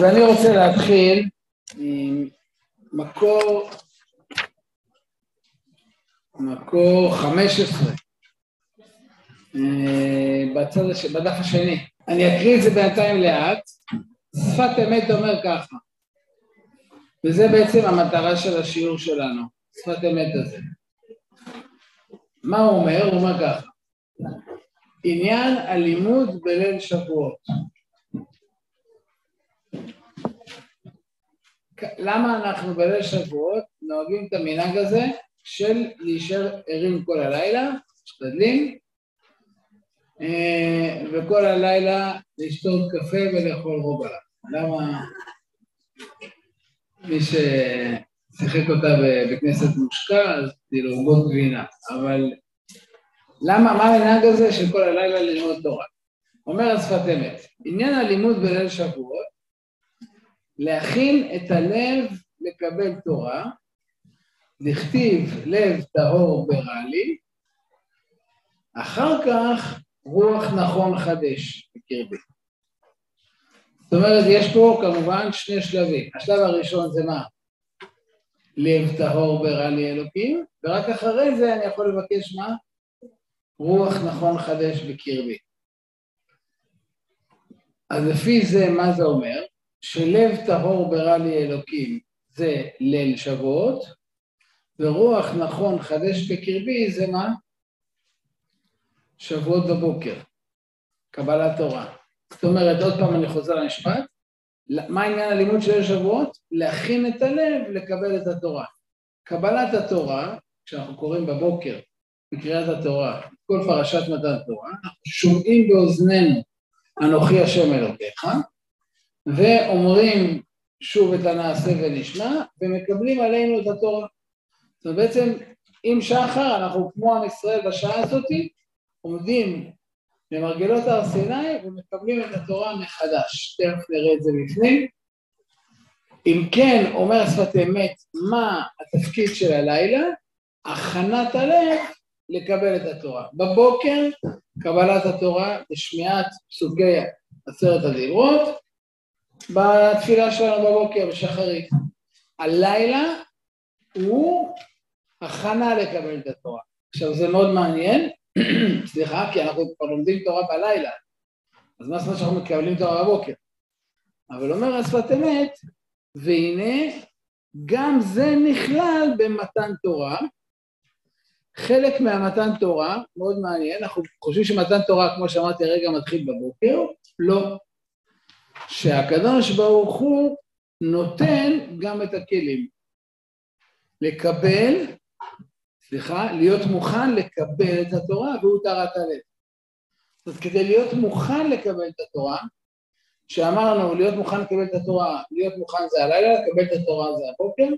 אז אני רוצה להתחיל עם מקור, מקור 15, אה, בצד. בדף השני. אני אקריא את זה בינתיים לאט. שפת אמת אומר ככה, וזה בעצם המטרה של השיעור שלנו, שפת אמת הזה. מה הוא אומר? הוא אומר ככה, עניין הלימוד בליל שבועות. למה אנחנו בליל שבועות נוהגים את המנהג הזה של להישאר ערים כל הלילה, משתדלים, אה, וכל הלילה לשתות קפה ולאכול רובלה. למה מי ששיחק אותה בכנסת מושקע, אז כאילו בוא גבינה, אבל למה, מה המנהג הזה של כל הלילה ללמוד תורה? אומר השפת אמת, עניין הלימוד בליל שבועות, להכין את הלב לקבל תורה, לכתיב לב טהור ברלי, אחר כך רוח נכון חדש בקרבי. זאת אומרת, יש פה כמובן שני שלבים. השלב הראשון זה מה? לב טהור ברלי אלוקים, ורק אחרי זה אני יכול לבקש מה? רוח נכון חדש בקרבי. אז לפי זה, מה זה אומר? שלב טהור ברע לי אלוקים זה ליל שבועות, ורוח נכון חדש בקרבי זה מה? שבועות בבוקר, קבלת תורה. זאת אומרת, עוד פעם אני חוזר למשפט, מה עניין הלימוד של שבועות? להכין את הלב לקבל את התורה. קבלת התורה, כשאנחנו קוראים בבוקר בקריאת התורה, כל פרשת מתן תורה, אנחנו שומעים באוזנינו אנוכי השם אלוקיך, ואומרים שוב את הנעשה ונשמע, ומקבלים עלינו את התורה. זאת אומרת, בעצם עם שחר אנחנו כמו עם ישראל בשעה הזאת, עומדים למרגלות הר סיני ומקבלים את התורה מחדש. תכף נראה את זה בפנים. אם כן, אומר שפת אמת, מה התפקיד של הלילה? הכנת הלב לקבל את התורה. בבוקר, קבלת התורה ושמיעת פסוקי עשרת הדיברות, בתפילה שלנו בבוקר, בשחרית. הלילה הוא הכנה לקבל את התורה. עכשיו זה מאוד מעניין, סליחה, כי אנחנו כבר לומדים תורה בלילה, אז מה זאת שאנחנו מקבלים תורה בבוקר? אבל אומר השפת אמת, והנה גם זה נכלל במתן תורה, חלק מהמתן תורה, מאוד מעניין, אנחנו חושבים שמתן תורה, כמו שאמרתי הרגע, מתחיל בבוקר, לא. שהקדוש ברוך הוא נותן גם את הכלים. לקבל, סליחה, להיות מוכן לקבל את התורה והוא טהרת הלב. זאת כדי להיות מוכן לקבל את התורה, שאמרנו להיות מוכן לקבל את התורה, להיות מוכן זה הלילה, לקבל את התורה זה הבוקר,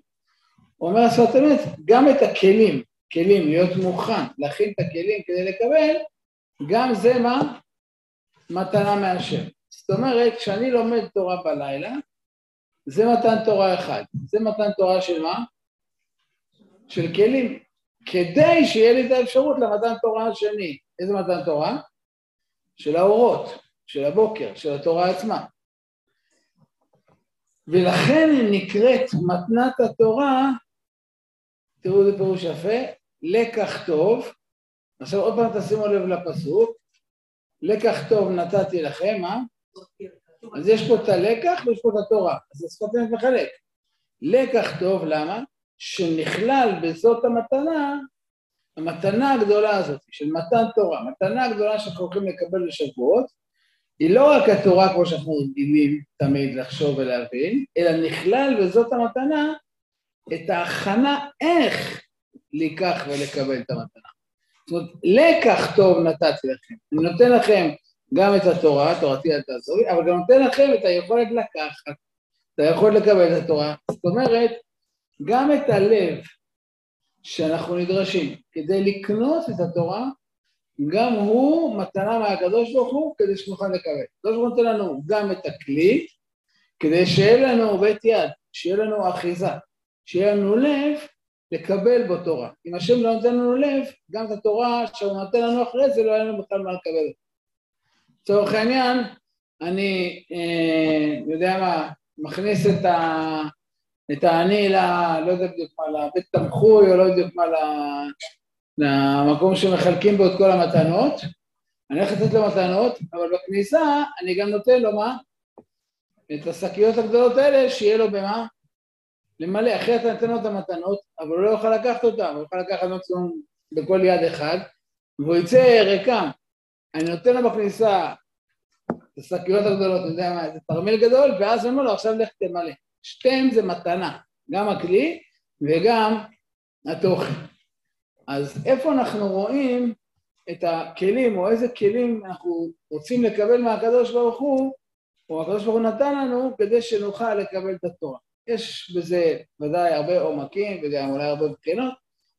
אומר לעשות אמת, גם את הכלים, כלים, להיות מוכן, להכין את הכלים כדי לקבל, גם זה מה? מתנה מהשם. אומרת, כשאני לומד תורה בלילה, זה מתן תורה אחד. זה מתן תורה של מה? של כלים. כדי שיהיה לי את האפשרות למתן תורה השני. איזה מתן תורה? של האורות, של הבוקר, של התורה עצמה. ולכן נקראת מתנת התורה, תראו איזה פירוש יפה, לקח טוב, עכשיו עוד פעם תשימו לב לפסוק, לקח טוב נתתי לכם, מה? אז יש פה את הלקח ויש פה את התורה, אז השפת אמת מחלק. לקח טוב, למה? שנכלל בזאת המתנה, המתנה הגדולה הזאת של מתן תורה, מתנה הגדולה שאנחנו הולכים לקבל לשבועות, היא לא רק התורה כמו שאנחנו רגילים תמיד לחשוב ולהבין, אלא נכלל בזאת המתנה את ההכנה איך לקח ולקבל את המתנה. זאת אומרת, לקח טוב נתתי לכם. אני נותן לכם גם את התורה, תורתי אל תעזורי, אבל גם נותן לכם את היכולת לקחת, את היכולת לקבל את התורה. זאת אומרת, גם את הלב שאנחנו נדרשים כדי לקנות את התורה, גם הוא מתנה מהקדוש ברוך הוא כדי שנוכל לקבל. הקדוש ברוך הוא נותן לנו גם את הכלי, כדי שיהיה לנו בית יד, שיהיה לנו אחיזה, שיהיה לנו לב לקבל בו תורה. אם השם לא נותן לנו לב, גם את התורה שהוא נותן לנו אחרי זה, לא היה לנו בכלל מה לקבל. לצורך העניין, אני אה, יודע מה, מכניס את, ה, את העני, ל, לא יודע בדיוק מה, לבית תמחוי, או לא יודע מה, למקום שמחלקים בו את כל המתנות, אני הולך לתת לו מתנות, אבל בכניסה אני גם נותן לו מה? את השקיות הגדולות האלה, שיהיה לו במה? למלא, אחרת אני אתן לו את המתנות, אבל הוא לא יוכל לקחת אותן, הוא יוכל לקחת מקסימום בכל יד אחד, והוא יצא ריקם. אני נותן לו בכניסה את השקיות הגדולות, אני יודע מה, זה תרמיל גדול, ואז אומר לו, עכשיו לך תמלא. שתיהם זה מתנה, גם הכלי וגם התוכן. אז איפה אנחנו רואים את הכלים, או איזה כלים אנחנו רוצים לקבל מהקדוש ברוך הוא, או הקדוש ברוך הוא נתן לנו, כדי שנוכל לקבל את התורה. יש בזה ודאי הרבה עומקים וגם אולי הרבה בחינות.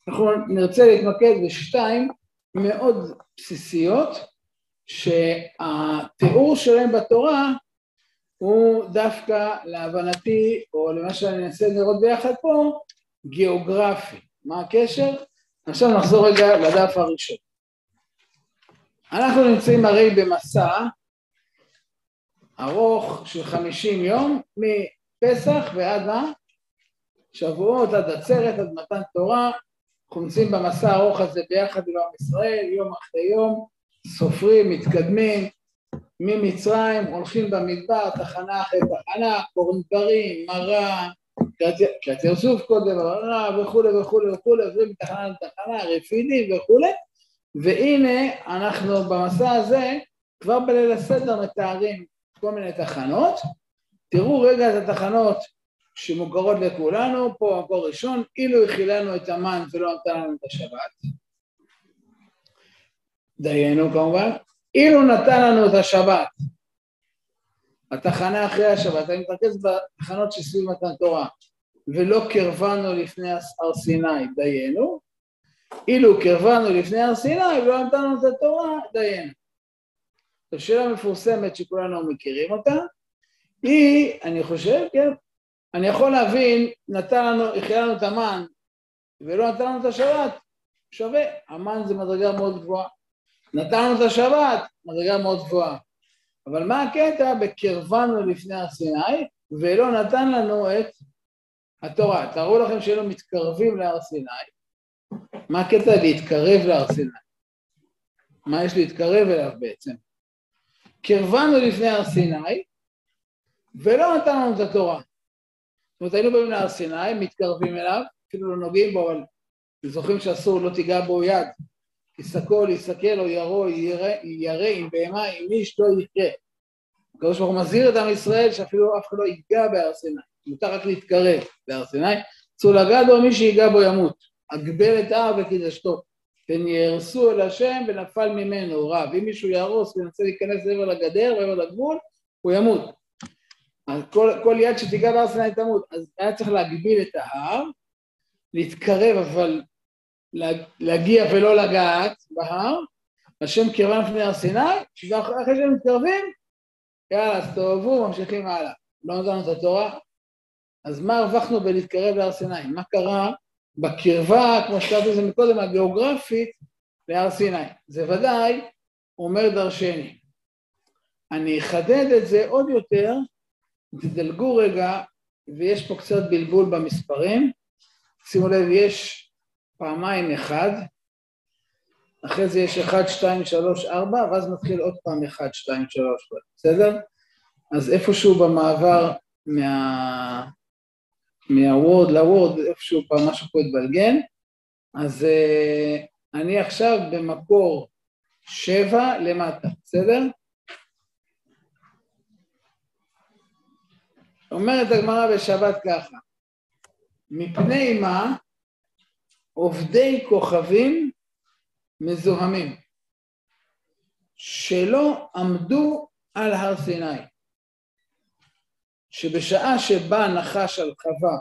אנחנו נרצה להתמקד בשתיים מאוד בסיסיות, שהתיאור שלהם בתורה הוא דווקא להבנתי, או למה שאני אנסה לראות ביחד פה, גיאוגרפי. מה הקשר? עכשיו נחזור רגע לדף הראשון. אנחנו נמצאים הרי במסע ארוך של חמישים יום, מפסח ועד מה? שבועות עד עצרת, עד מתן תורה, אנחנו נמצאים במסע הארוך הזה ביחד עם עם ישראל, יום אחרי יום, סופרים, מתקדמים, ממצרים, הולכים במדבר, תחנה אחרי תחנה, קוראים דברים, מראה, יוסוף קודם, מראה וכולי וכולי וכולי, עוברים מתחנה לתחנה, רפידים וכולי, והנה אנחנו במסע הזה, כבר בליל הסדר מתארים כל מיני תחנות. תראו רגע את התחנות שמוכרות לכולנו, פה המקור ראשון, אילו הכילנו את המן ולא נתן לנו את השבת. דיינו כמובן, אילו נתן לנו את השבת, התחנה אחרי השבת, אני מתרכז בתחנות שסביב מתן תורה, ולא קרבנו לפני הר סיני, דיינו, אילו קרבנו לפני הר סיני ולא נתנו את התורה, דיינו. זו שאלה מפורסמת שכולנו מכירים אותה, היא, אני חושב, כן, אני יכול להבין, נתן לנו, החיה לנו את המן ולא נתן לנו את השבת, שווה, המן זה מדרגה מאוד גבוהה. נתן לנו את השבת, מדרגה מאוד גבוהה. אבל מה הקטע בקרבנו לפני הר סיני ולא נתן לנו את התורה? תארו לכם שהיינו מתקרבים להר סיני, מה הקטע להתקרב להר סיני? מה יש להתקרב אליו בעצם? קרבנו לפני הר סיני ולא נתן לנו את התורה. זאת אומרת, היינו באים להר סיני, מתקרבים אליו, אפילו לא נוגעים בו, אבל זוכרים שאסור לא תיגע בו יד. יסתכל, יסתכל או ירו, ירא עם בהמה, עם איש לא יקרה. הקדוש ברוך הוא מזהיר את עם ישראל שאפילו אף אחד לא ייגע בהר סיני, מותר רק להתקרב להר סיני, לגעת בו, מי שיגע בו ימות. אגבל את ההר וקידשתו. פן יהרסו אל השם ונפל ממנו רב. אם מישהו יהרוס וינסה להיכנס לעבר לגדר, לעבר לגבול, הוא ימות. אז כל, כל יד שתיגע בהר סיני תמות. אז היה צריך להגביל את ההר, להתקרב אבל להגיע ולא לגעת בהר, השם קרבן לפני הר סיני, ואחרי שהם מתקרבים, יאללה, אז תאהבו, ממשיכים הלאה. לא נתנו את התורה, אז מה הרווחנו בלהתקרב להר סיני? מה קרה בקרבה, כמו שקראתי לזה מקודם, הגיאוגרפית להר סיני. זה ודאי אומר דרשני. אני אחדד את זה עוד יותר, תדלגו רגע, ויש פה קצת בלבול במספרים. שימו לב, יש פעמיים אחד, אחרי זה יש אחד, שתיים, שלוש, ארבע, ואז מתחיל עוד פעם אחד, שתיים, שלוש, בסדר? אז איפשהו במעבר מה... מהוורד לוורד, איפשהו פעם משהו פה התבלגן, אז uh, אני עכשיו במקור שבע למטה, בסדר? אומרת הגמרא בשבת ככה, מפני מה עובדי כוכבים מזוהמים, שלא עמדו על הר סיני. שבשעה שבה נחש על חווה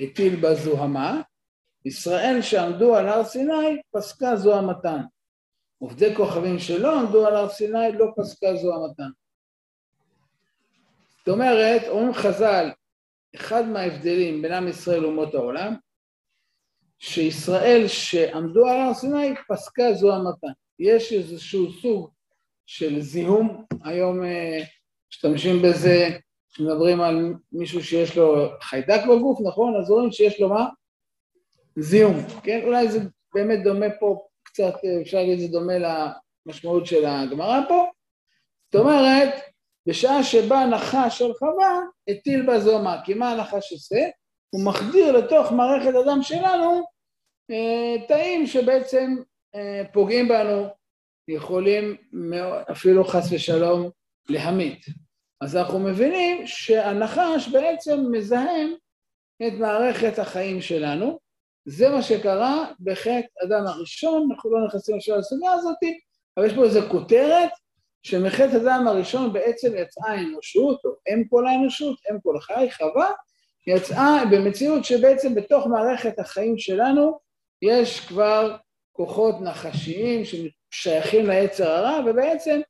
הטיל בה זוהמה, ישראל שעמדו על הר סיני פסקה זוהמתן. עובדי כוכבים שלא עמדו על הר סיני לא פסקה זוהמתן. זאת אומרת, אומרים חז"ל, אחד מההבדלים בין עם ישראל לאומות העולם, שישראל שעמדו על הר סיני פסקה זוהמתן. יש איזשהו סוג של זיהום, היום אה, משתמשים בזה כשמדברים על מישהו שיש לו חיידק בגוף, נכון? אז רואים שיש לו מה? זיהום, כן? אולי זה באמת דומה פה קצת, אפשר להגיד זה דומה למשמעות של הגמרא פה. זאת אומרת, בשעה שבא נחש של חווה, הטיל בה זוהמה. כי מה הנחש עושה? הוא מחדיר לתוך מערכת הדם שלנו אה, תאים שבעצם אה, פוגעים בנו, יכולים אפילו חס ושלום להמית. אז אנחנו מבינים שהנחש בעצם מזהם את מערכת החיים שלנו. זה מה שקרה בחטא אדם הראשון, אנחנו לא נכנסים עכשיו לסוגיה הזאת, אבל יש פה איזו כותרת שמחטא אדם הראשון בעצם יצאה האנושות, או אם כל האנושות, אם כל החי, חווה, יצאה במציאות שבעצם בתוך מערכת החיים שלנו יש כבר כוחות נחשיים ששייכים ליצר הרע, ובעצם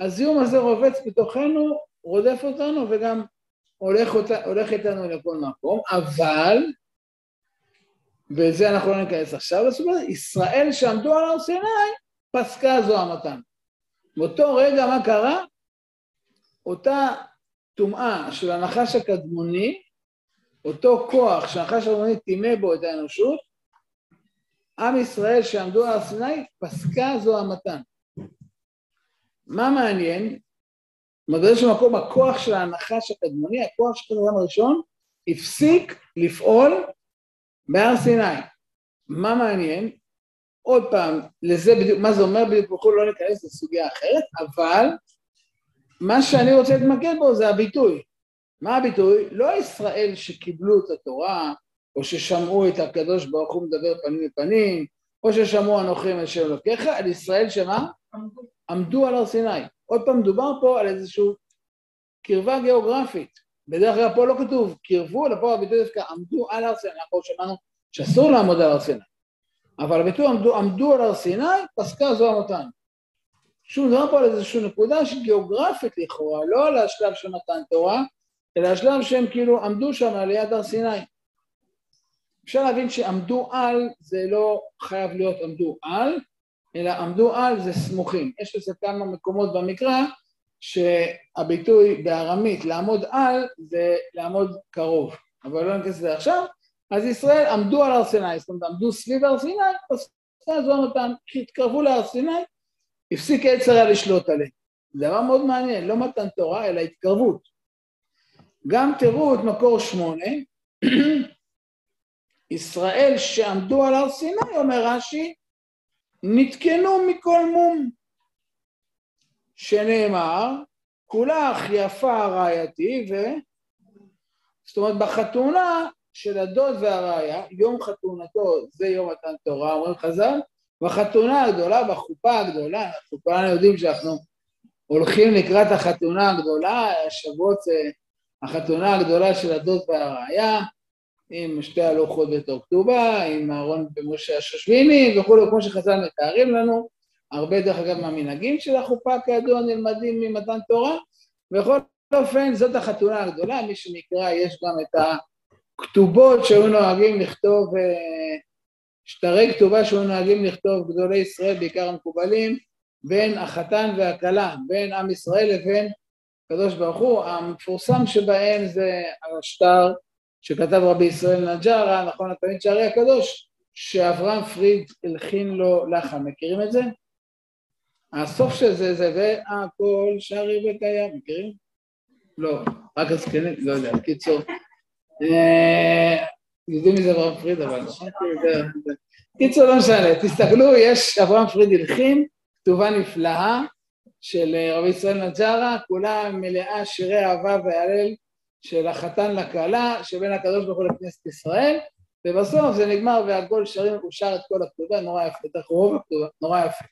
הזיהום הזה רובץ בתוכנו, רודף אותנו וגם הולך, אותה, הולך איתנו לכל מקום, אבל, וזה אנחנו לא ניכנס עכשיו לסוגיה, ישראל שעמדו על הר סיני, פסקה זו המתן. באותו רגע מה קרה? אותה טומאה של הנחש הקדמוני, אותו כוח שהנחש הקדמוני טימא בו את האנושות, עם ישראל שעמדו על סיני, פסקה זו המתן. מה מעניין? באיזשהו מקום הכוח של הנחש הקדמוני, הכוח של האדם הראשון, הפסיק לפעול בהר סיני. מה מעניין? עוד פעם, לזה בדיוק, מה זה אומר בדיוק, בכל לא ניכנס לסוגיה אחרת, אבל מה שאני רוצה להתמקד בו זה הביטוי. מה הביטוי? לא ישראל שקיבלו את התורה, או ששמעו את הקדוש ברוך הוא מדבר פנים לפנים, או ששמעו אנוכי אשר אלוקיך, על ישראל שמה? עמדו. עמדו על הר סיני. עוד פעם, מדובר פה על איזושהי קרבה גיאוגרפית. בדרך כלל פה לא כתוב קרבו, אלא פה הביטוי דווקא עמדו על הר סיני, אנחנו שמענו שאסור לעמוד על הר סיני. אבל הביטוי עמדו, עמדו על הר סיני, פסקה זו המתן. שוב, מדובר פה על איזושהי נקודה שגיאוגרפית לכאורה, לא על השלב של מתן תורה, אלא השלב שהם כאילו עמדו שם ליד הר סיני. אפשר להבין שעמדו על זה לא חייב להיות עמדו על, אלא עמדו על זה סמוכים. יש לזה כמה מקומות במקרא שהביטוי בארמית לעמוד על זה לעמוד קרוב, אבל לא ניכנס לזה עכשיו. אז ישראל עמדו על הר סיני, זאת אומרת עמדו סביב הר סיני, אז זו אותם, כשהתקרבו להר סיני, הפסיק יצר לשלוט עליהם. דבר מאוד מעניין, לא מתן תורה, אלא התקרבות. גם תראו את מקור שמונה, ישראל שעמדו על הר סיני, אומר רש"י, נתקנו מכל מום, שנאמר, כולך יפה רעייתי, ו... זאת אומרת, בחתונה של הדוד והראיה, יום חתונתו זה יום מתן תורה, אומרים חז"ל, בחתונה הגדולה, בחופה הגדולה, אנחנו כולנו יודעים שאנחנו הולכים לקראת החתונה הגדולה, השבועות זה החתונה הגדולה של הדוד והראיה, עם שתי הלוחות בתור כתובה, עם אהרון ומשה השושביני וכולי, כמו שחז"ל מתארים לנו, הרבה דרך אגב מהמנהגים של החופה כידוע נלמדים ממתן תורה, בכל אופן זאת החתונה הגדולה, מי שנקרא יש גם את הכתובות שהיו נוהגים לכתוב, אה, שטרי כתובה שהיו נוהגים לכתוב גדולי ישראל, בעיקר המקובלים, בין החתן והכלה, בין עם ישראל לבין הקדוש ברוך הוא, המפורסם שבהם זה השטר שכתב רבי ישראל נג'רה, נכון, התלמיד שערי הקדוש, שאברהם פריד הלחין לו לחם, מכירים את זה? הסוף של זה זה והכל שרי וקיים, מכירים? לא, רק הזקנים, לא יודע, קיצור. אה, יודעים מי זה אברהם פריד, אבל נכון? קיצור, לא משנה, תסתכלו, יש, אברהם פריד הלחין, כתובה נפלאה של רבי ישראל נג'רה, כולה מלאה שירי אהבה והלל של החתן לכלה, שבין הקדוש ברוך הוא לכנסת ישראל, ובסוף זה נגמר והכל שרים, הוא שר את כל הכתובה, נורא יפה, את רוב הכתובה, נורא יפה.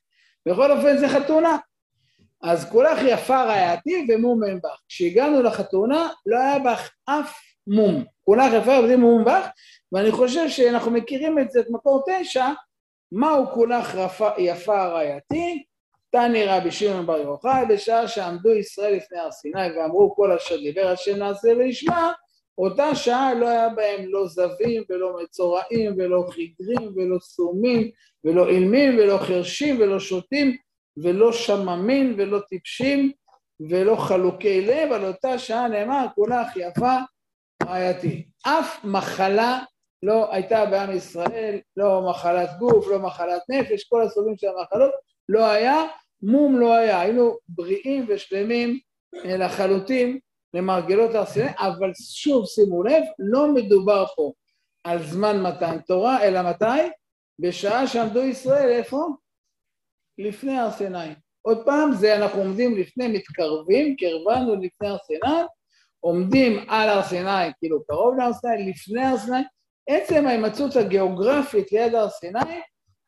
בכל אופן זה חתונה. אז כולך יפה רעייתי ומום אין בך. כשהגענו לחתונה לא היה בך אף מום. כולך יפה ובלי מום בך, ואני חושב שאנחנו מכירים את זה, את מקור תשע, מהו כולך יפה רעייתי? תני רבי שמעון בר יוחאי, בשעה שעמדו ישראל לפני הר סיני ואמרו כל אשר דיבר השם נעשה ונשמע, אותה שעה לא היה בהם לא זבים ולא מצורעים ולא חיגרים ולא סומים ולא אילמים ולא חרשים ולא שוטים ולא שממים ולא טיפשים ולא חלוקי לב, על אותה שעה נאמר כולך יפה רעייתי. אף מחלה לא הייתה בעם ישראל, לא מחלת גוף, לא מחלת נפש, כל הסוגים של המחלות, לא היה, מום לא היה, היינו בריאים ושלמים אה, לחלוטין למרגלות הר סיני, אבל שוב שימו לב, לא מדובר פה על זמן מתן תורה, אלא מתי? בשעה שעמדו ישראל, איפה? לפני הר סיני. עוד פעם, זה אנחנו עומדים לפני, מתקרבים, קרבנו לפני הר סיני, עומדים על הר סיני, כאילו קרוב להר סיני, לפני הר סיני, עצם ההימצאות הגיאוגרפית ליד הר סיני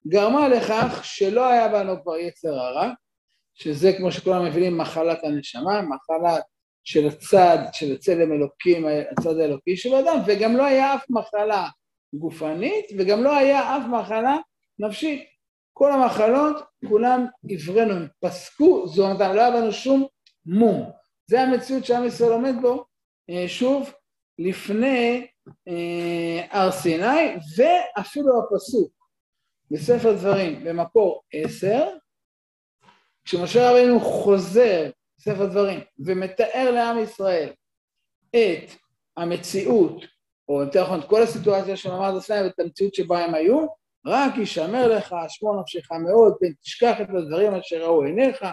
גרמה לכך שלא היה בנו כבר יצר הרע, שזה כמו שכולם מבינים מחלת הנשמה, מחלת של הצד, של הצלם אלוקים, הצד האלוקי של האדם, וגם לא היה אף מחלה גופנית וגם לא היה אף מחלה נפשית. כל המחלות, כולם עברנו, הם פסקו, זאת אומרת, לא היה בנו שום מום. זה המציאות שעם ישראל עומד בו, אה, שוב, לפני אה, הר סיני, ואפילו הפסוק בספר דברים במקור עשר, כשמשה רבינו חוזר בספר דברים ומתאר לעם ישראל את המציאות, או יותר נכון את כל הסיטואציה של מעמד הסיני ואת המציאות שבה הם היו, רק ישמר לך, שמור נפשך מאוד, פן תשכח את הדברים אשר ראו עיניך,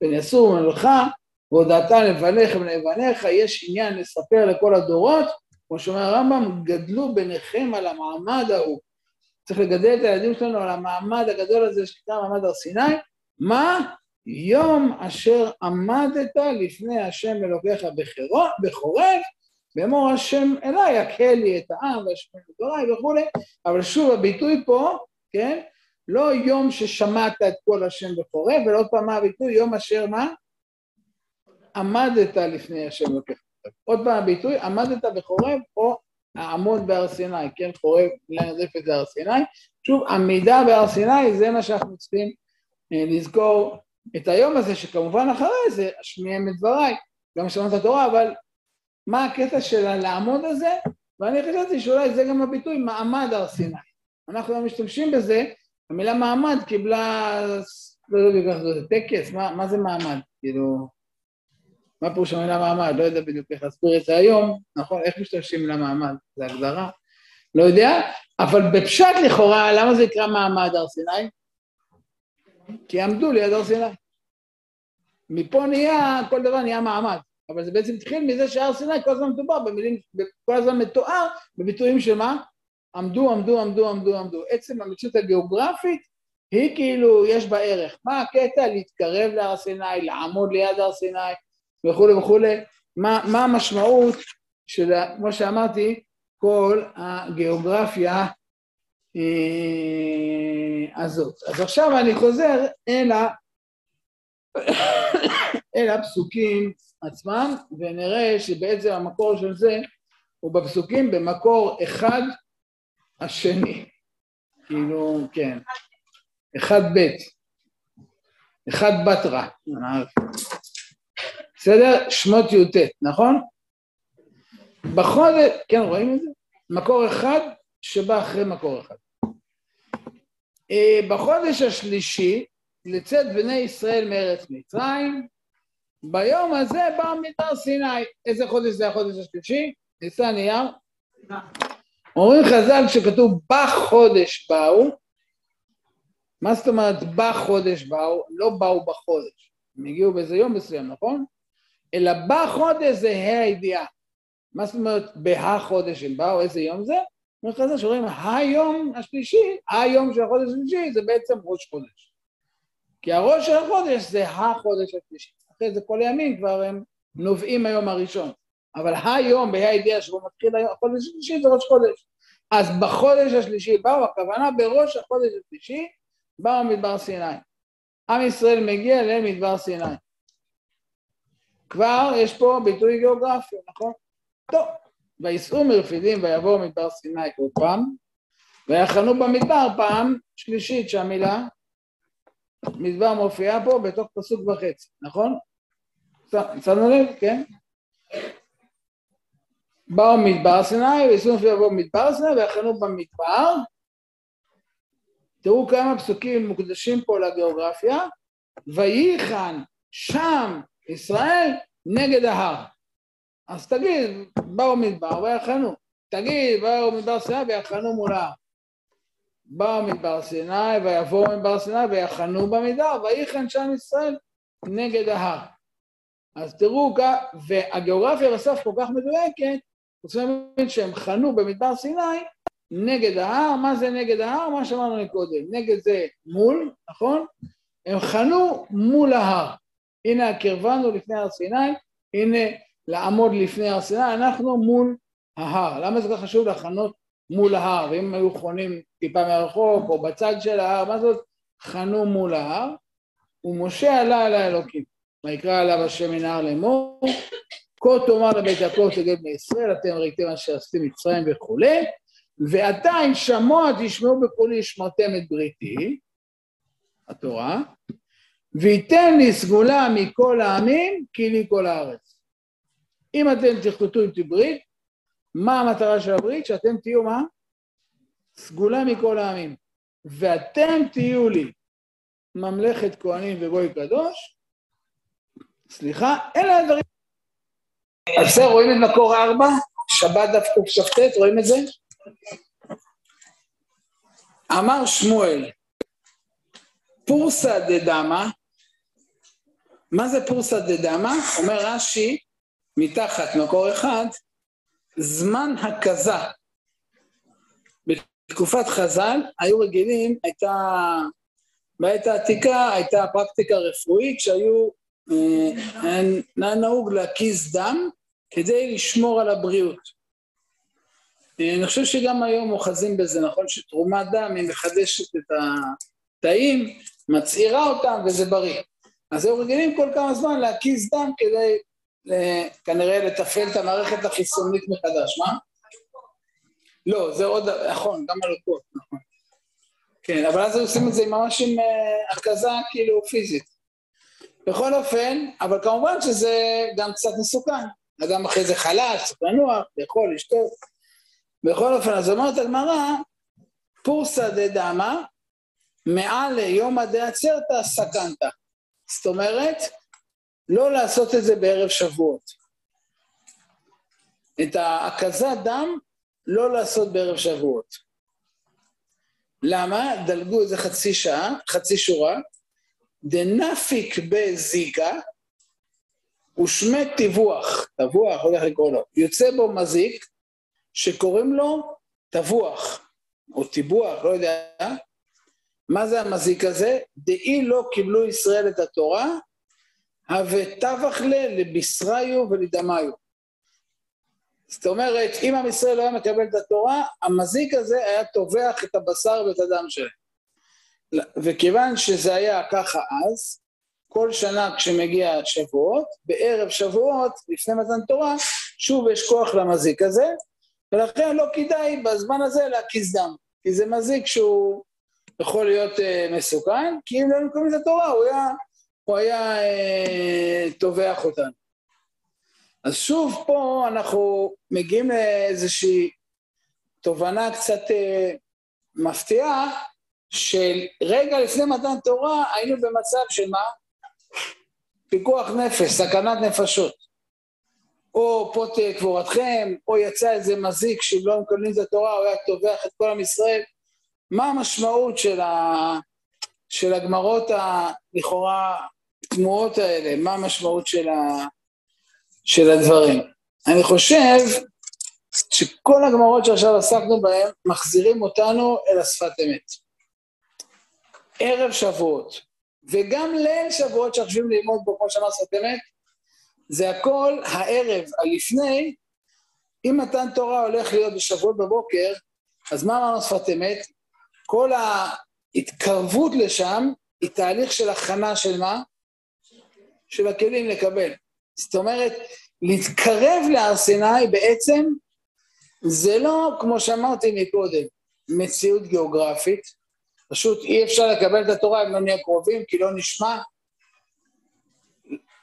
פן יסור ממך, והודעת לבניך ולבניך, יש עניין לספר לכל הדורות, כמו שאומר הרמב"ם, גדלו ביניכם על המעמד ההוא. צריך לגדל את הילדים שלנו על המעמד הגדול הזה שנקרא מעמד הר סיני. מה? יום אשר עמדת לפני השם אלוקיך בחורף, ואמור השם אליי, הקהל לי את העם והשמעו דבריי וכולי, אבל שוב הביטוי פה, כן? לא יום ששמעת את כל השם בחורף, ולא פעם מה הביטוי? יום אשר מה? עמדת לפני השם אלוקיך. עוד פעם הביטוי, עמדת בחורב או העמוד בהר סיני, כן, חורב, נזפת זה הר סיני. שוב, עמידה בהר סיני זה מה שאנחנו צריכים אה, לזכור את היום הזה, שכמובן אחרי זה אשמיעם את דבריי, גם שמעת התורה, אבל מה הקטע של הלעמוד הזה? ואני חשבתי שאולי זה גם הביטוי מעמד הר סיני. אנחנו לא משתמשים בזה, המילה מעמד קיבלה, לא יודע בדיוק איך זה טקס, מה, מה זה מעמד? כאילו, מה פירוש המילה מעמד? לא יודע בדיוק איך להסביר את זה היום, נכון? איך משתמשים במילה מעמד? זה הגדרה? לא יודע, אבל בפשט לכאורה, למה זה נקרא מעמד הר סיני? כי עמדו ליד הר סיני. מפה נהיה, כל דבר נהיה מעמד, אבל זה בעצם התחיל מזה שהר סיני כל הזמן מדובר במילים, כל הזמן מתואר בביטויים של מה? עמדו, עמדו, עמדו, עמדו, עמדו. עצם המציאות הגיאוגרפית היא כאילו, יש בה ערך. מה הקטע? להתקרב להר סיני, לעמוד ליד הר סיני, וכולי וכולי, מה, מה המשמעות של, כמו שאמרתי, כל הגיאוגרפיה הזאת. אז עכשיו אני חוזר אל, ה, אל הפסוקים עצמם, ונראה שבעצם המקור של זה הוא בפסוקים במקור אחד השני. כאילו, כן. אחד ב', אחד בתרא. בסדר? שמות י"ט, נכון? בחודש, כן, רואים את זה? מקור אחד שבא אחרי מקור אחד. אה, בחודש השלישי, לצאת בני ישראל מארץ מצרים, ביום הזה בא מדבר סיני. איזה חודש זה החודש השלישי? ניסה נייר. אומרים חז"ל שכתוב בחודש באו, מה זאת אומרת בחודש באו? לא באו בחודש, הם הגיעו באיזה יום מסוים, נכון? אלא בחודש זה ה' הידיעה. מה זאת אומרת בהחודש הם באו, איזה יום זה? חז"ל שאומרים היום השלישי, היום של החודש השלישי זה בעצם ראש חודש. כי הראש של החודש זה החודש השלישי. אחרי זה כל הימים כבר הם נובעים מהיום הראשון. אבל היום בה"א הידיעה שבו מתחיל החודש השלישי זה ראש חודש. אז בחודש השלישי באו, הכוונה בראש החודש השלישי באו מדבר סיני. עם ישראל מגיע למדבר סיני. כבר יש פה ביטוי גיאוגרפי, נכון? טוב, וייסעו מרפידים ויבואו מדבר סיני עוד פעם, ויחנו במדבר פעם שלישית שהמילה מדבר מופיעה פה בתוך פסוק וחצי, נכון? שמנו לב, כן? באו מדבר סיני, וייסעו ויבואו מדבר סיני, ויחנו במדבר. תראו כמה פסוקים מוקדשים פה לגיאוגרפיה, וייחן שם ישראל נגד ההר. אז תגיד, באו מדבר ויחנו. תגיד, באו מדבר סיני ויחנו מול ההר. באו מדבר סיני ויבואו מדבר סיני ויחנו במדבר ויחן שם ישראל נגד ההר. אז תראו, והגיאוגרפיה בסוף כל כך מדויקת, רוצים להבין שהם חנו במדבר סיני נגד ההר, מה זה נגד ההר? מה שאמרנו קודם, נגד זה מול, נכון? הם חנו מול ההר. הנה הקרבנו לפני הר סיני, הנה לעמוד לפני הר סיני, אנחנו מול ההר. למה זה כך חשוב לחנות מול ההר? ואם היו חונים טיפה מרחוק או בצד של ההר, מה זאת? חנו מול ההר, ומשה עלה אל האלוקים. ויקרא עליו השם מן ההר לאמור, כה תאמר לבית יעקב תגד בני ישראל, אתם ראיתם אשר עשיתם מצרים וכולי, אם שמוע תשמעו בקולי שמרתם את בריתי, התורה, וייתן לי סגולה מכל העמים כי לי כל הארץ. אם אתם תחלטו איתי ברית, מה המטרה של הברית? שאתם תהיו מה? סגולה מכל העמים. ואתם תהיו לי ממלכת כהנים וגוי קדוש, סליחה, אלה הדברים. אז רואים את מקור ארבע? שבת דף קכ"ט, רואים את זה? אמר שמואל, פורסא דדמא, מה זה פורסא דדמא? אומר רש"י, מתחת מקור אחד, זמן הכזה. בתקופת חז"ל היו רגילים, הייתה, בעת העתיקה הייתה פרקטיקה רפואית שהיו, אה, היה נהוג להקיז דם כדי לשמור על הבריאות. אה, אני חושב שגם היום אוחזים בזה, נכון שתרומת דם היא מחדשת את התאים, מצעירה אותם וזה בריא. אז היו רגילים כל כמה זמן להקיז דם כדי כנראה לתפעל את המערכת החיסונית מחדש, מה? לא, זה עוד, נכון, גם הלוקות, נכון. כן, אבל אז עושים את זה ממש עם הקזה כאילו פיזית. בכל אופן, אבל כמובן שזה גם קצת מסוכן. אדם אחרי זה חלש, צריך לנוח, לאכול, לשתות. בכל אופן, אז אומרת הגמרא, פורסא דדמא, מעל ליומא דעצרתא סכנתא. זאת אומרת, לא לעשות את זה בערב שבועות. את ההקזת דם לא לעשות בערב שבועות. למה? דלגו איזה חצי שעה, חצי שורה, דנפיק בזיקה ושמי לא יודע איך לקרוא לו, יוצא בו מזיק שקוראים לו טבוח, או טיבוח, לא יודע, מה זה המזיק הזה? דאי לא קיבלו ישראל את התורה, הווטבח לה לבישריו ולדמיו. זאת אומרת, אם עם ישראל לא היה מקבל את התורה, המזיק הזה היה טובח את הבשר ואת הדם שלהם. וכיוון שזה היה ככה אז, כל שנה כשמגיע שבועות, בערב שבועות, לפני מתן תורה, שוב יש כוח למזיק הזה, ולכן לא כדאי בזמן הזה להקיז דם, כי זה מזיק שהוא יכול להיות uh, מסוכן, כי אם לא מקבלים את התורה, הוא היה, הוא היה uh, טובח אותנו. אז שוב פה אנחנו מגיעים לאיזושהי תובנה קצת uh, מפתיעה, של רגע לפני מתן תורה היינו במצב של מה? פיקוח נפש, סכנת נפשות. או פה תהיה קבורתכם, או יצא איזה מזיק שאם לא מקבלים את התורה הוא היה טובח את כל עם ישראל. מה המשמעות של, ה... של הגמרות הלכאורה תמוהות האלה? מה המשמעות של, ה... של הדברים? אני חושב שכל הגמרות שעכשיו עסקנו בהן מחזירים אותנו אל השפת אמת. ערב שבועות, וגם ליל שבועות שחושבים ללמוד בו, כמו שאמר שפת אמת, זה הכל הערב הלפני, אם מתן תורה הולך להיות בשבועות בבוקר, אז מה אמרנו שפת אמת? כל ההתקרבות לשם היא תהליך של הכנה של מה? של הכלים לקבל. זאת אומרת, להתקרב להר סיני בעצם זה לא, כמו שאמרתי מקודם, מציאות גיאוגרפית, פשוט אי אפשר לקבל את התורה אם לא נהיה קרובים, כי לא נשמע.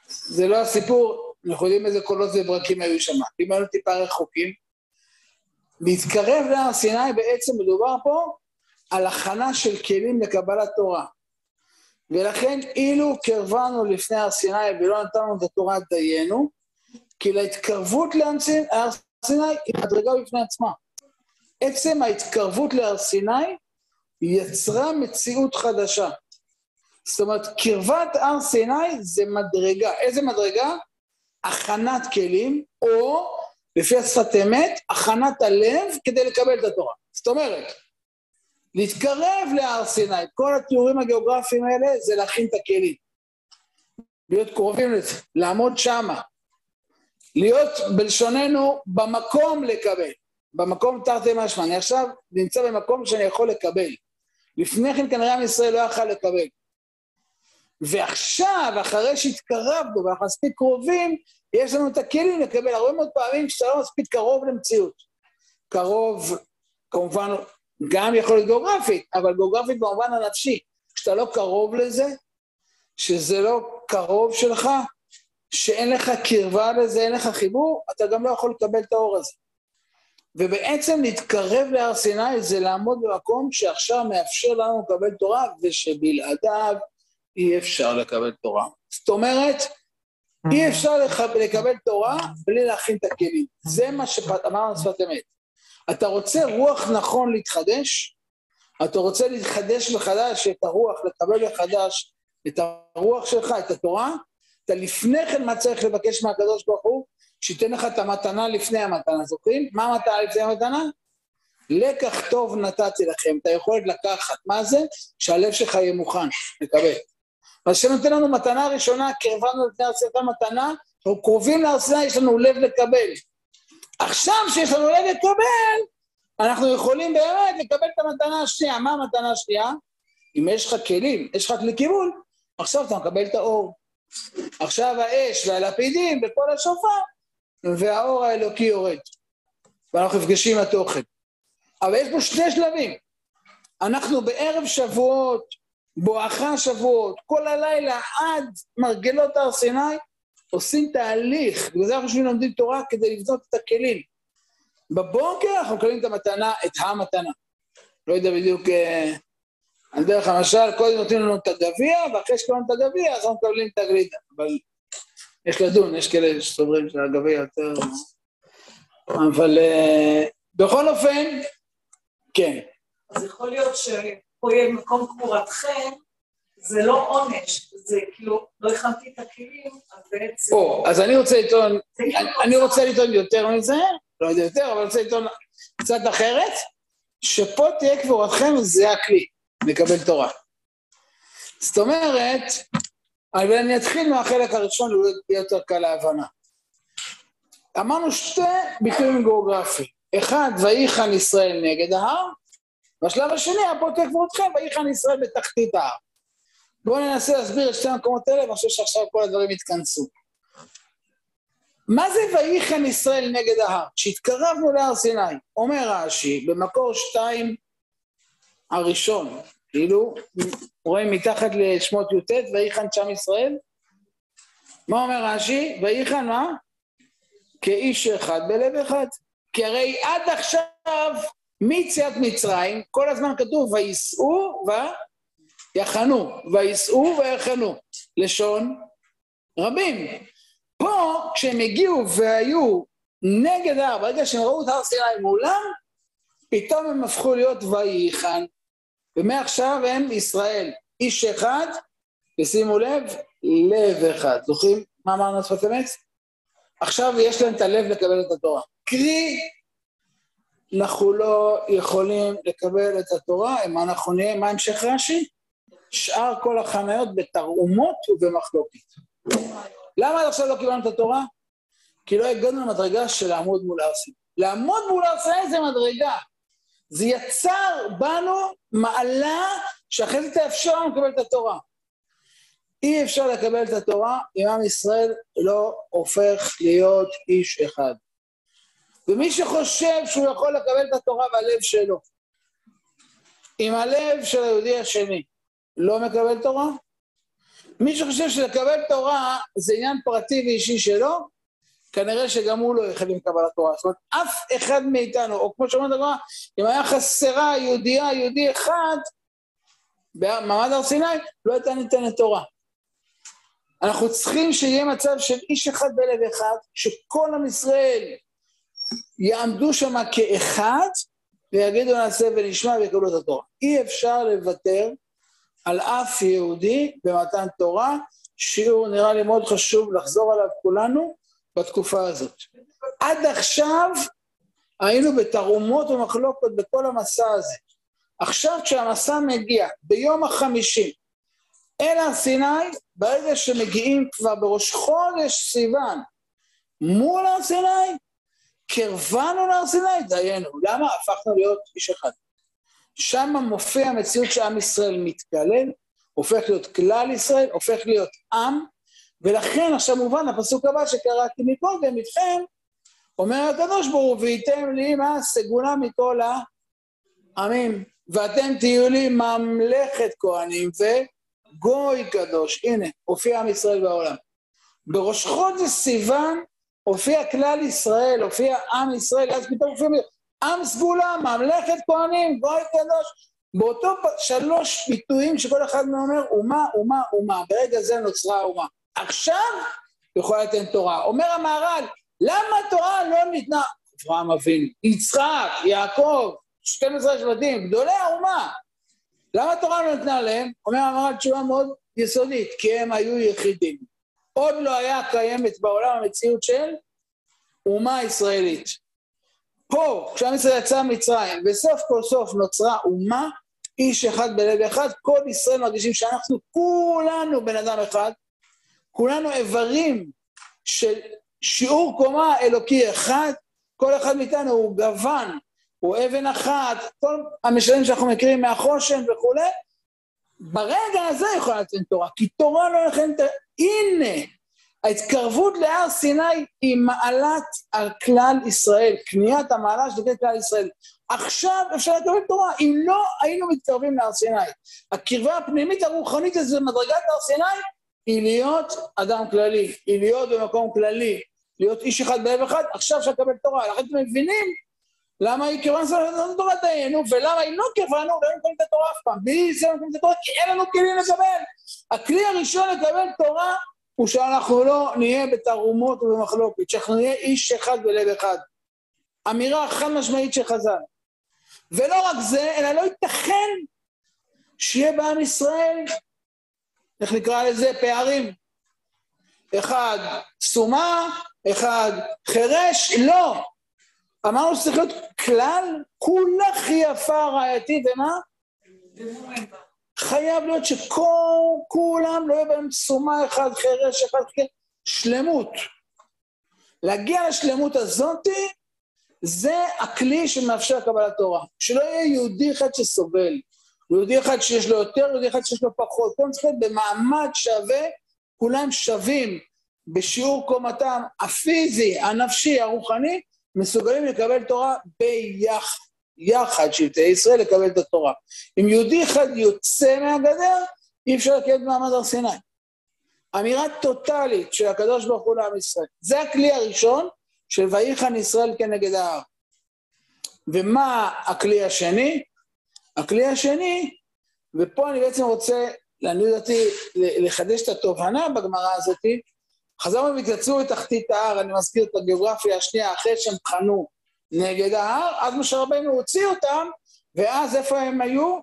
זה לא הסיפור, אנחנו יודעים איזה קולות וברקים היו שם. אם היינו טיפה רחוקים, להתקרב להר סיני בעצם מדובר פה על הכנה של כלים לקבלת תורה. ולכן אילו קרבנו לפני הר סיני ולא נתנו את התורה דיינו, כי להתקרבות להר סיני היא מדרגה בפני עצמה. עצם ההתקרבות להר סיני יצרה מציאות חדשה. זאת אומרת, קרבת הר סיני זה מדרגה. איזה מדרגה? הכנת כלים, או לפי השפת אמת, הכנת הלב כדי לקבל את התורה. זאת אומרת, להתקרב להר סיני, כל התיאורים הגיאוגרפיים האלה זה להכין את הכלים. להיות קרובים לזה, לעמוד שמה. להיות בלשוננו במקום לקבל. במקום תרתי משמע. אני עכשיו נמצא במקום שאני יכול לקבל. לפני כן כנראה עם ישראל לא יכל לקבל. ועכשיו, אחרי שהתקרבנו ואנחנו מספיק קרובים, יש לנו את הכלים לקבל הרבה מאוד פעמים כשאתה לא מספיק קרוב למציאות. קרוב, כמובן, גם יכול להיות גיאוגרפית, אבל גיאוגרפית במובן הנפשי. כשאתה לא קרוב לזה, שזה לא קרוב שלך, שאין לך קרבה לזה, אין לך חיבור, אתה גם לא יכול לקבל את האור הזה. ובעצם להתקרב להר סיני זה לעמוד במקום שעכשיו מאפשר לנו לקבל תורה, ושבלעדיו אי אפשר לקבל תורה. זאת אומרת, אי אפשר לקבל תורה בלי להכין את הכלים. זה מה שאמרנו שפת אמת. אתה רוצה רוח נכון להתחדש, אתה רוצה להתחדש מחדש את הרוח, לקבל מחדש את הרוח שלך, את התורה, אתה לפני כן מה צריך לבקש מהקדוש ברוך הוא? שייתן לך את המתנה לפני המתנה, זוכרים? מה המתנה לפני המתנה? לקח טוב נתתי לכם, אתה יכול לקחת. מה זה? שהלב שלך יהיה מוכן לקבל. אז שנותן לנו מתנה ראשונה, קרבנו לפני הר סיני מתנה, אנחנו קרובים להר סיני, יש לנו לב לקבל. עכשיו שיש לנו לב לקבל, אנחנו יכולים באמת לקבל את המתנה השנייה. מה המתנה השנייה? אם יש לך כלים, יש לך כלי כיוון, עכשיו אתה מקבל את האור. עכשיו האש והלפידים וכל השופר, והאור האלוקי יורד. ואנחנו נפגשים התוכן. אבל יש פה שני שלבים. אנחנו בערב שבועות, בואכה שבועות, כל הלילה עד מרגלות הר סיני, עושים תהליך, בגלל זה אנחנו יושבים לומדים תורה כדי לבנות את הכלים. בבוקר אנחנו מקבלים את המתנה, את המתנה. לא יודע בדיוק, אה, על דרך המשל, קודם נותנים לנו את הגביע, ואחרי שקבלנו את הגביע, אז אנחנו מקבלים את הגלידה. אבל יש לדון, יש כאלה שסוברים שהגביע יותר... אבל אה, בכל אופן, כן. אז יכול להיות שפה יהיה מקום קבורתכם, זה לא עונש, זה כאילו, לא הכנתי את הכלים, אז בעצם... או, אז אני רוצה לטעון, אני רוצה לטעון יותר מזה, לא יודע יותר, אבל אני רוצה לטעון קצת אחרת, שפה תהיה קבורתכם, זה הכלי, לקבל תורה. זאת אומרת, אבל אני אתחיל מהחלק הראשון, הוא יהיה יותר קל להבנה. אמרנו שתי ביטויים גיאוגרפיים. אחד, ויחן ישראל נגד ההר, והשלב השני, הפוטר קבורתכם, ויחן ישראל בתחתית ההר. בואו ננסה להסביר את שתי המקומות האלה, ואני חושב שעכשיו כל הדברים יתכנסו. מה זה ויחן ישראל נגד ההר? כשהתקרבנו להר סיני, אומר רש"י, במקור שתיים הראשון, כאילו, רואים מתחת לשמות י"ט, ויחן שם ישראל? מה אומר רש"י? ויחן מה? כאיש אחד בלב אחד. כי הרי עד עכשיו, מיציאת מצרים, כל הזמן כתוב וייסעו ויחנו, וייסעו ויחנו. לשון רבים. פה, כשהם הגיעו והיו נגד ההר, ברגע שהם ראו את הר סיני מולם, פתאום הם הפכו להיות וייחן. ומעכשיו הם ישראל, איש אחד, ושימו לב, לב אחד. זוכרים מה אמרנו שפת אמת? עכשיו יש להם את הלב לקבל את התורה. קרי, אנחנו לא יכולים לקבל את התורה, מה אנחנו נהיה, מה המשך רש"י? שאר כל החניות בתרעומות ובמחלוקת. למה עד עכשיו לא קיבלנו את התורה? כי לא הגענו למדרגה של לעמוד מול הר סיני. לעמוד מול הר סיני זה מדרגה. זה יצר בנו מעלה שאחרי זה תאפשר לנו לקבל את התורה. אי אפשר לקבל את התורה אם עם ישראל לא הופך להיות איש אחד. ומי שחושב שהוא יכול לקבל את התורה והלב שלו, אם הלב של היהודי השני לא מקבל תורה, מי שחושב שלקבל תורה זה עניין פרטי ואישי שלו, כנראה שגם הוא לא יחד עם קבלת תורה. זאת אומרת, אף אחד מאיתנו, או כמו שאומרת הגמרא, אם היה חסרה יהודייה, יהודי אחד, במעמד הר סיני לא הייתה ניתנת תורה. אנחנו צריכים שיהיה מצב של איש אחד בלב אחד, שכל עם ישראל יעמדו שם כאחד, ויגידו נעשה ונשמע ויקבלו את התורה. אי אפשר לוותר על אף יהודי במתן תורה, שיעור נראה לי מאוד חשוב לחזור עליו כולנו בתקופה הזאת. עד עכשיו היינו בתרומות ומחלוקות בכל המסע הזה. עכשיו כשהמסע מגיע ביום החמישי אל הר סיני, ברגע שמגיעים כבר בראש חודש סיוון מול הר סיני, קרבנו להר סיני, דיינו. למה? הפכנו להיות איש אחד. שם מופיע המציאות שעם ישראל מתקלל, הופך להיות כלל ישראל, הופך להיות עם, ולכן עכשיו מובן הפסוק הבא שקראתי מקודם איתכם, אומר הקדוש ברוך הוא, וייתם לי מה סגולה מכל העמים, ואתם תהיו לי ממלכת כהנים וגוי קדוש. הנה, הופיע עם ישראל בעולם. בראש חודש סיוון הופיע כלל ישראל, הופיע עם ישראל, אז פתאום הופיע עם סגולה, ממלכת כהנים, גוי קדוש. באותו שלוש ביטויים שכל אחד מהם אומר, אומה, אומה, אומה. ברגע זה נוצרה האומה. עכשיו יכולה לתת תורה. אומר המהר"ל, למה התורה לא ניתנה? אברהם אבינו, יצחק, יעקב, 12 שבטים, גדולי האומה. למה התורה לא ניתנה להם? אומר המהר"ל תשובה מאוד יסודית, כי הם היו יחידים. עוד לא היה קיימת בעולם המציאות של אומה ישראלית. פה, כשעם ישראל יצא ממצרים, וסוף כל סוף נוצרה אומה, איש אחד בלב אחד, כל ישראל מרגישים שאנחנו כולנו בן אדם אחד, כולנו איברים של שיעור קומה אלוקי אחד, כל אחד מאיתנו הוא גוון, הוא אבן אחת, כל המשלים שאנחנו מכירים מהחושן וכולי, ברגע הזה יכולה לתת תורה, כי תורה לא לתת... הנה, ההתקרבות להר סיני היא מעלת על כלל ישראל, קניית המעלה של כלל ישראל. עכשיו אפשר לקבל תורה, אם לא היינו מתקרבים להר סיני. הקרבה הפנימית הרוחנית הזו במדרגת הר סיני היא להיות אדם כללי, היא להיות במקום כללי, להיות איש אחד בלב אחד, עכשיו אפשר לקבל תורה. לכן אתם מבינים למה היא קרבה נסתרת תורת דיינו, ולמה היא לא קרבנו, לא יכולים את התורה אף פעם. בלי זה לא יכולים את התורה, כי אין לנו כלים לקבל. הכלי הראשון לקבל תורה הוא שאנחנו לא נהיה בתערומות ובמחלוקת, שאנחנו נהיה איש אחד בלב אחד. אמירה חד משמעית של חז"ל. ולא רק זה, אלא לא ייתכן שיהיה בעם ישראל, איך נקרא לזה, פערים. אחד סומה, אחד חירש, לא. אמרנו שצריך להיות כלל כולך יפה רעייתי, ומה? חייב להיות שכולם לא יהיה בהם סומה אחד, חירש אחד, שלמות. להגיע לשלמות הזאתי, זה הכלי שמאפשר קבלת תורה. שלא יהיה יהודי אחד שסובל, יהודי אחד שיש לו יותר, יהודי אחד שיש לו פחות. כולם צריכים להיות במעמד שווה, כולם שווים בשיעור קומתם הפיזי, הנפשי, הרוחני, מסוגלים לקבל תורה ביחד. יחד שבטי ישראל לקבל את התורה. אם יהודי אחד יוצא מהגדר, אי אפשר לקבל מעמד הר סיני. אמירה טוטאלית של הקדוש ברוך הוא לעם ישראל. זה הכלי הראשון של ויחן ישראל כנגד ההר. ומה הכלי השני? הכלי השני, ופה אני בעצם רוצה, לעניות דעתי, לחדש את התובנה בגמרא הזאתי, חזרנו והתייצבו בתחתית ההר, אני מזכיר את הגיאוגרפיה השנייה, אחרי שהם חנו נגד ההר, אז משה רבנו הוציא אותם, ואז איפה הם היו?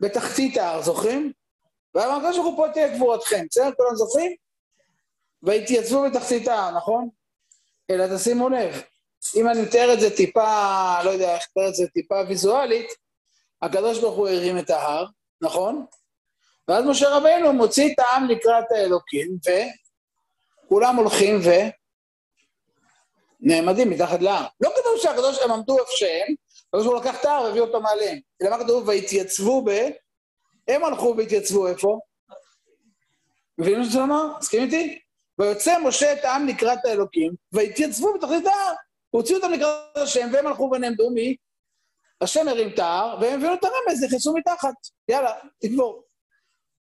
בתחתית ההר, זוכרים? ואמר הקדוש ברוך הוא פה תהיה גבורתכם, בסדר? כולם זוכרים? והתייצבו בתחתית ההר, נכון? אלא תשימו לב, אם אני מתאר את זה טיפה, לא יודע איך לתאר את זה טיפה ויזואלית, הקדוש ברוך הוא הרים את ההר, נכון? ואז משה רבנו מוציא את העם לקראת האלוקים, וכולם הולכים ו... נעמדים מתחת להר. לא כתוב שהקדוש, הם עמדו איפה שהם, הקדוש הוא לקח את ההר והביא אותו מעליהם. אלא מה כתוב? והתייצבו ב... הם הלכו והתייצבו איפה? מבינים מה שאני אומר? מסכים איתי? ויוצא משה את העם לקראת האלוקים, והתייצבו בתחתית ההר. הוא הוציא אותם לקראת השם, והם הלכו ונעמדו מי? השם הרים את ההר, והם הביאו את הרמז, נכנסו מתחת. יאללה, תגבור.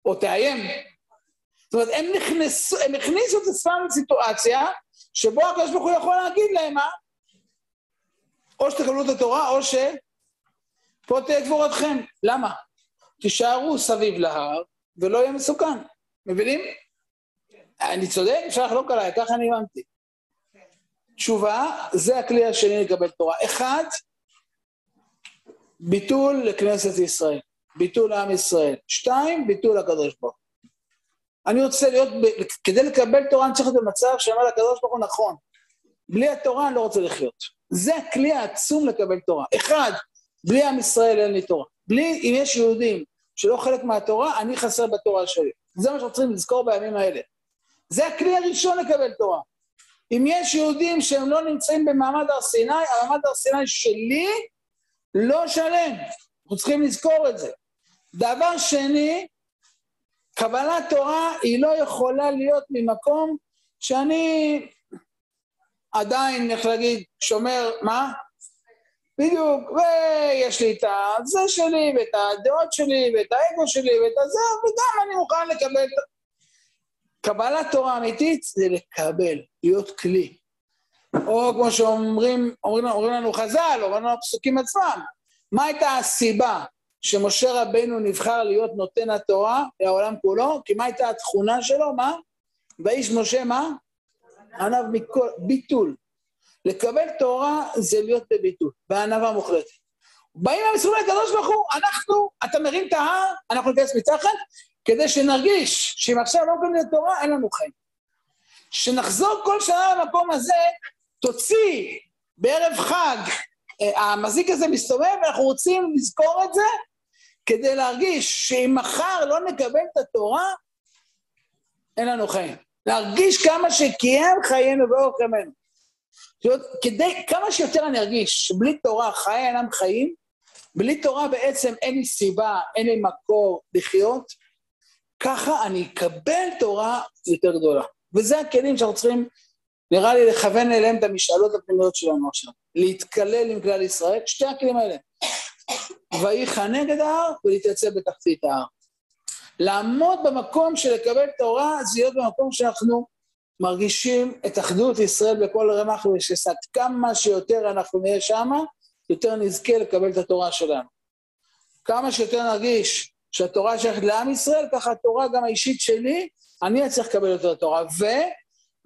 או תאיים. זאת אומרת, הם נכנסו, הם הכניסו את עצמם לסיטואציה שבו הקדוש ברוך הוא יכול להגיד להם מה? או שתקבלו את התורה, או ש... פה תהיה גבורתכם. למה? תישארו סביב להר ולא יהיה מסוכן. מבינים? אני צודק? אפשר לחלוק עליי, ככה אני הבנתי. תשובה, זה הכלי השני לקבל תורה. אחד, ביטול לכנסת ישראל, ביטול לעם ישראל. שתיים, ביטול לקדוש ברוך אני רוצה להיות, כדי לקבל תורה אני צריך להיות במצב שאומר לקדוש ברוך הוא נכון. בלי התורה אני לא רוצה לחיות. זה הכלי העצום לקבל תורה. אחד, בלי עם ישראל אין לי תורה. בלי, אם יש יהודים שלא חלק מהתורה, אני חסר בתורה שלי. זה מה שאנחנו צריכים לזכור בימים האלה. זה הכלי הראשון לקבל תורה. אם יש יהודים שהם לא נמצאים במעמד הר סיני, המעמד הר סיני שלי לא שלם. אנחנו צריכים לזכור את זה. דבר שני, קבלת תורה היא לא יכולה להיות ממקום שאני עדיין, איך להגיד, שומר, מה? בדיוק, ויש לי את הזה שלי, ואת הדעות שלי, ואת האגו שלי, ואת הזה, וגם אני מוכן לקבל... קבלת תורה אמיתית זה לקבל, להיות כלי. או כמו שאומרים אומרים, אומרים לנו חז"ל, אומרים לנו הפסוקים עצמם, מה הייתה הסיבה שמשה רבנו נבחר להיות נותן התורה לעולם כולו? כי מה הייתה התכונה שלו? מה? ואיש משה מה? ענב מכל, ביטול. לקבל תורה זה להיות בביטול, בענווה מוחלטת. באים המסורים לקדוש ברוך הוא, אנחנו, אתה מרים את ההר, אנחנו ניכנס מתחת, כדי שנרגיש שאם עכשיו לא מקבלים את התורה, אין לנו חיים. שנחזור כל שנה למקום הזה, תוציא בערב חג, אה, המזיק הזה מסתובב, ואנחנו רוצים לזכור את זה, כדי להרגיש שאם מחר לא נקבל את התורה, אין לנו חיים. להרגיש כמה שקיים חיינו ואורך ימינו. כדי, כמה שיותר אני ארגיש שבלי תורה חיי אינם חיים, בלי תורה בעצם אין לי סיבה, אין לי מקור לחיות, ככה אני אקבל תורה יותר גדולה. וזה הכלים שאנחנו צריכים, נראה לי, לכוון אליהם את המשאלות הפנימיות שלנו עכשיו. להתקלל עם כלל ישראל, שתי הכלים האלה. ויחא נגד ההר ולהתייצב בתחתית ההר. לעמוד במקום של לקבל תורה זה להיות במקום שאנחנו מרגישים את אחדות ישראל בכל רמ"ח ושסת. כמה שיותר אנחנו נהיה שמה, יותר נזכה לקבל את התורה שלנו. כמה שיותר נרגיש שהתורה שייכת לעם ישראל, ככה התורה גם האישית שלי, אני אצליח לקבל יותר תורה.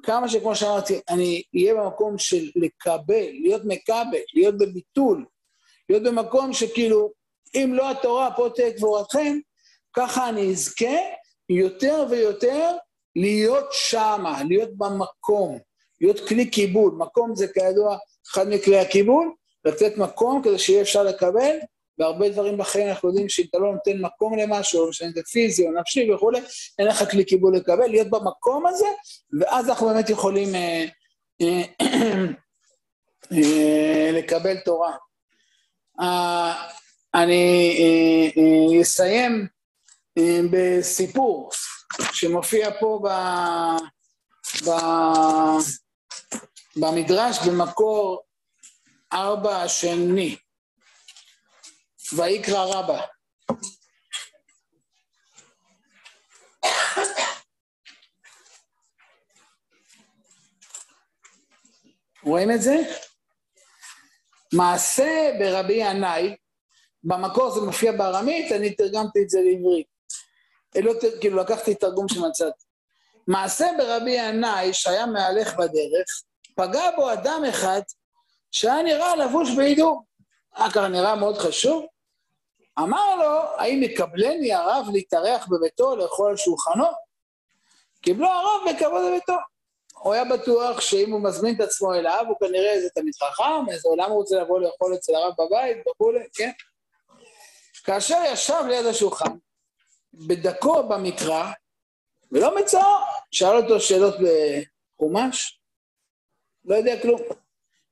וכמה שכמו שאמרתי, אני אהיה במקום של לקבל, להיות מקבל, להיות בביטול, להיות במקום שכאילו, אם לא התורה, פה תהיה גבורתכם, ככה אני אזכה יותר ויותר להיות שמה, להיות במקום, להיות כלי קיבול. מקום זה כידוע אחד מכלי הקיבול, לתת מקום כדי שיהיה אפשר לקבל, והרבה דברים בחיים אנחנו יודעים שאם אתה לא נותן מקום למשהו, משנה זה פיזי או נפשי וכולי, אין לך כלי קיבול לקבל, להיות במקום הזה, ואז אנחנו באמת יכולים אה, אה, אה, לקבל תורה. אה, אני אה, אה, אסיים בסיפור. שמופיע פה ב, ב, במדרש במקור ארבע השני, ויקרא רבה. רואים את זה? מעשה ברבי ינאי, במקור זה מופיע בארמית, אני תרגמתי את זה לעברית. לא, כאילו לקחתי תרגום שמצאתי. מעשה ברבי ינאי שהיה מהלך בדרך, פגע בו אדם אחד שהיה נראה לבוש בהידור. היה ככה נראה מאוד חשוב. אמר לו, האם יקבלני הרב להתארח בביתו לאכול על שולחנו? קיבלו הרב בכבוד בביתו. הוא היה בטוח שאם הוא מזמין את עצמו אליו, הוא כנראה איזה תלמיד חכם, איזה עולם הוא רוצה לבוא לאכול אצל הרב בבית וכולי, כן? כאשר ישב ליד השולחן, בדקו במקרא, ולא מצאו, שאל אותו שאלות בחומש, לא יודע כלום.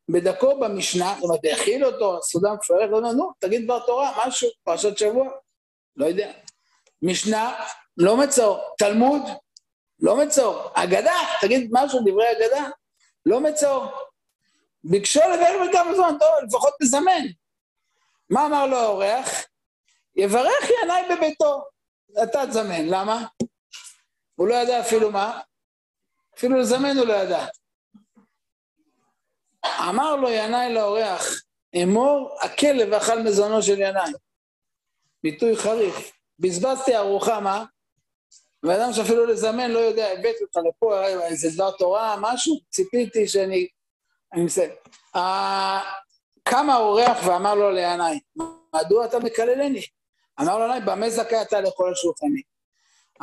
בדקו במשנה, זאת אומרת, האכיל אותו, סעודה מפרך, לא יודע, נו, תגיד דבר תורה, משהו, פרשת שבוע, לא יודע. משנה, לא מצאו. תלמוד, לא מצאו. אגדה, תגיד משהו, דברי אגדה, לא מצאו. ביקשו לברך בכמה זמן, טוב, לפחות תזמן. מה אמר לו האורח? יברך ינאי בביתו. אתה תזמן, למה? הוא לא ידע אפילו מה, אפילו לזמן הוא לא ידע. אמר לו ינאי לאורח, אמור הכלב אכל מזונו של ינאי. ביטוי חריף. בזבזתי ארוחה, מה? ואדם שאפילו לזמן לא יודע, הבאתי אותך לפה, איזה דבר תורה, משהו, ציפיתי שאני... אני מסיים. קם האורח ואמר לו לינאי, מדוע אתה מקללני? אמר לו ינאי, במה זכאי אתה לאכול על שולחני?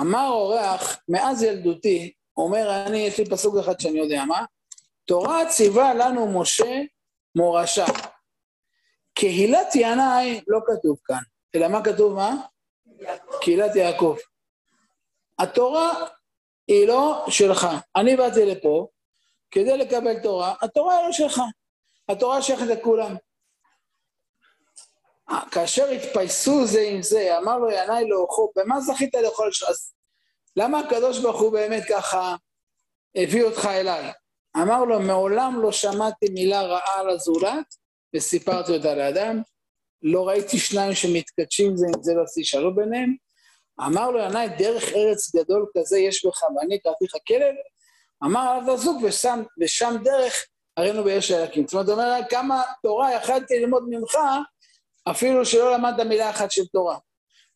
אמר האורח, מאז ילדותי, אומר אני, יש לי פסוק אחד שאני יודע מה, תורה ציווה לנו משה מורשה. קהילת ינאי לא כתוב כאן, אלא מה כתוב מה? קהילת יעקב. התורה היא לא שלך. אני באתי לפה כדי לקבל תורה, התורה היא לא שלך. התורה שייכת לכולם. כאשר התפייסו זה עם זה, אמר לו ינאי לאוכו, במה זכית לאכול? אז למה הקדוש ברוך הוא באמת ככה הביא אותך אליי? אמר לו, מעולם לא שמעתי מילה רעה על הזולת וסיפרתי אותה לאדם. לא ראיתי שניים שמתקדשים זה עם זה לא תשאלו ביניהם. אמר לו ינאי, דרך ארץ גדול כזה יש בך, ואני קראתיך כלב? אמר עליו תזוק ושם, ושם דרך הראינו ביש אלקים. זאת אומרת, אומר, כמה תורה יכלתי ללמוד ממך, אפילו שלא למדת מילה אחת של תורה.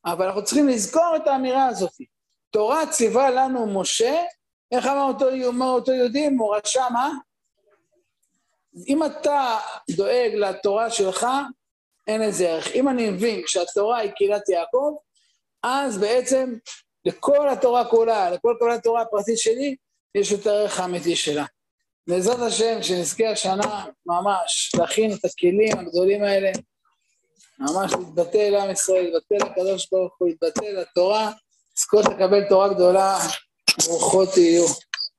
אבל אנחנו צריכים לזכור את האמירה הזאת. תורה ציווה לנו משה, איך אמר אותו, אומר אותו יהודי, מורשה מה? אם אתה דואג לתורה שלך, אין לזה ערך. אם אני מבין שהתורה היא קהילת יעקב, אז בעצם לכל התורה כולה, לכל כל התורה הפרטית שלי, יש את הערך האמיתי שלה. בעזרת השם, שנזכה השנה ממש להכין את הכלים הגדולים האלה, ממש להתבטא אל עם ישראל, להתבטא לקדוש ברוך הוא, להתבטא לתורה, לזכות לקבל תורה גדולה, ברוכות תהיו.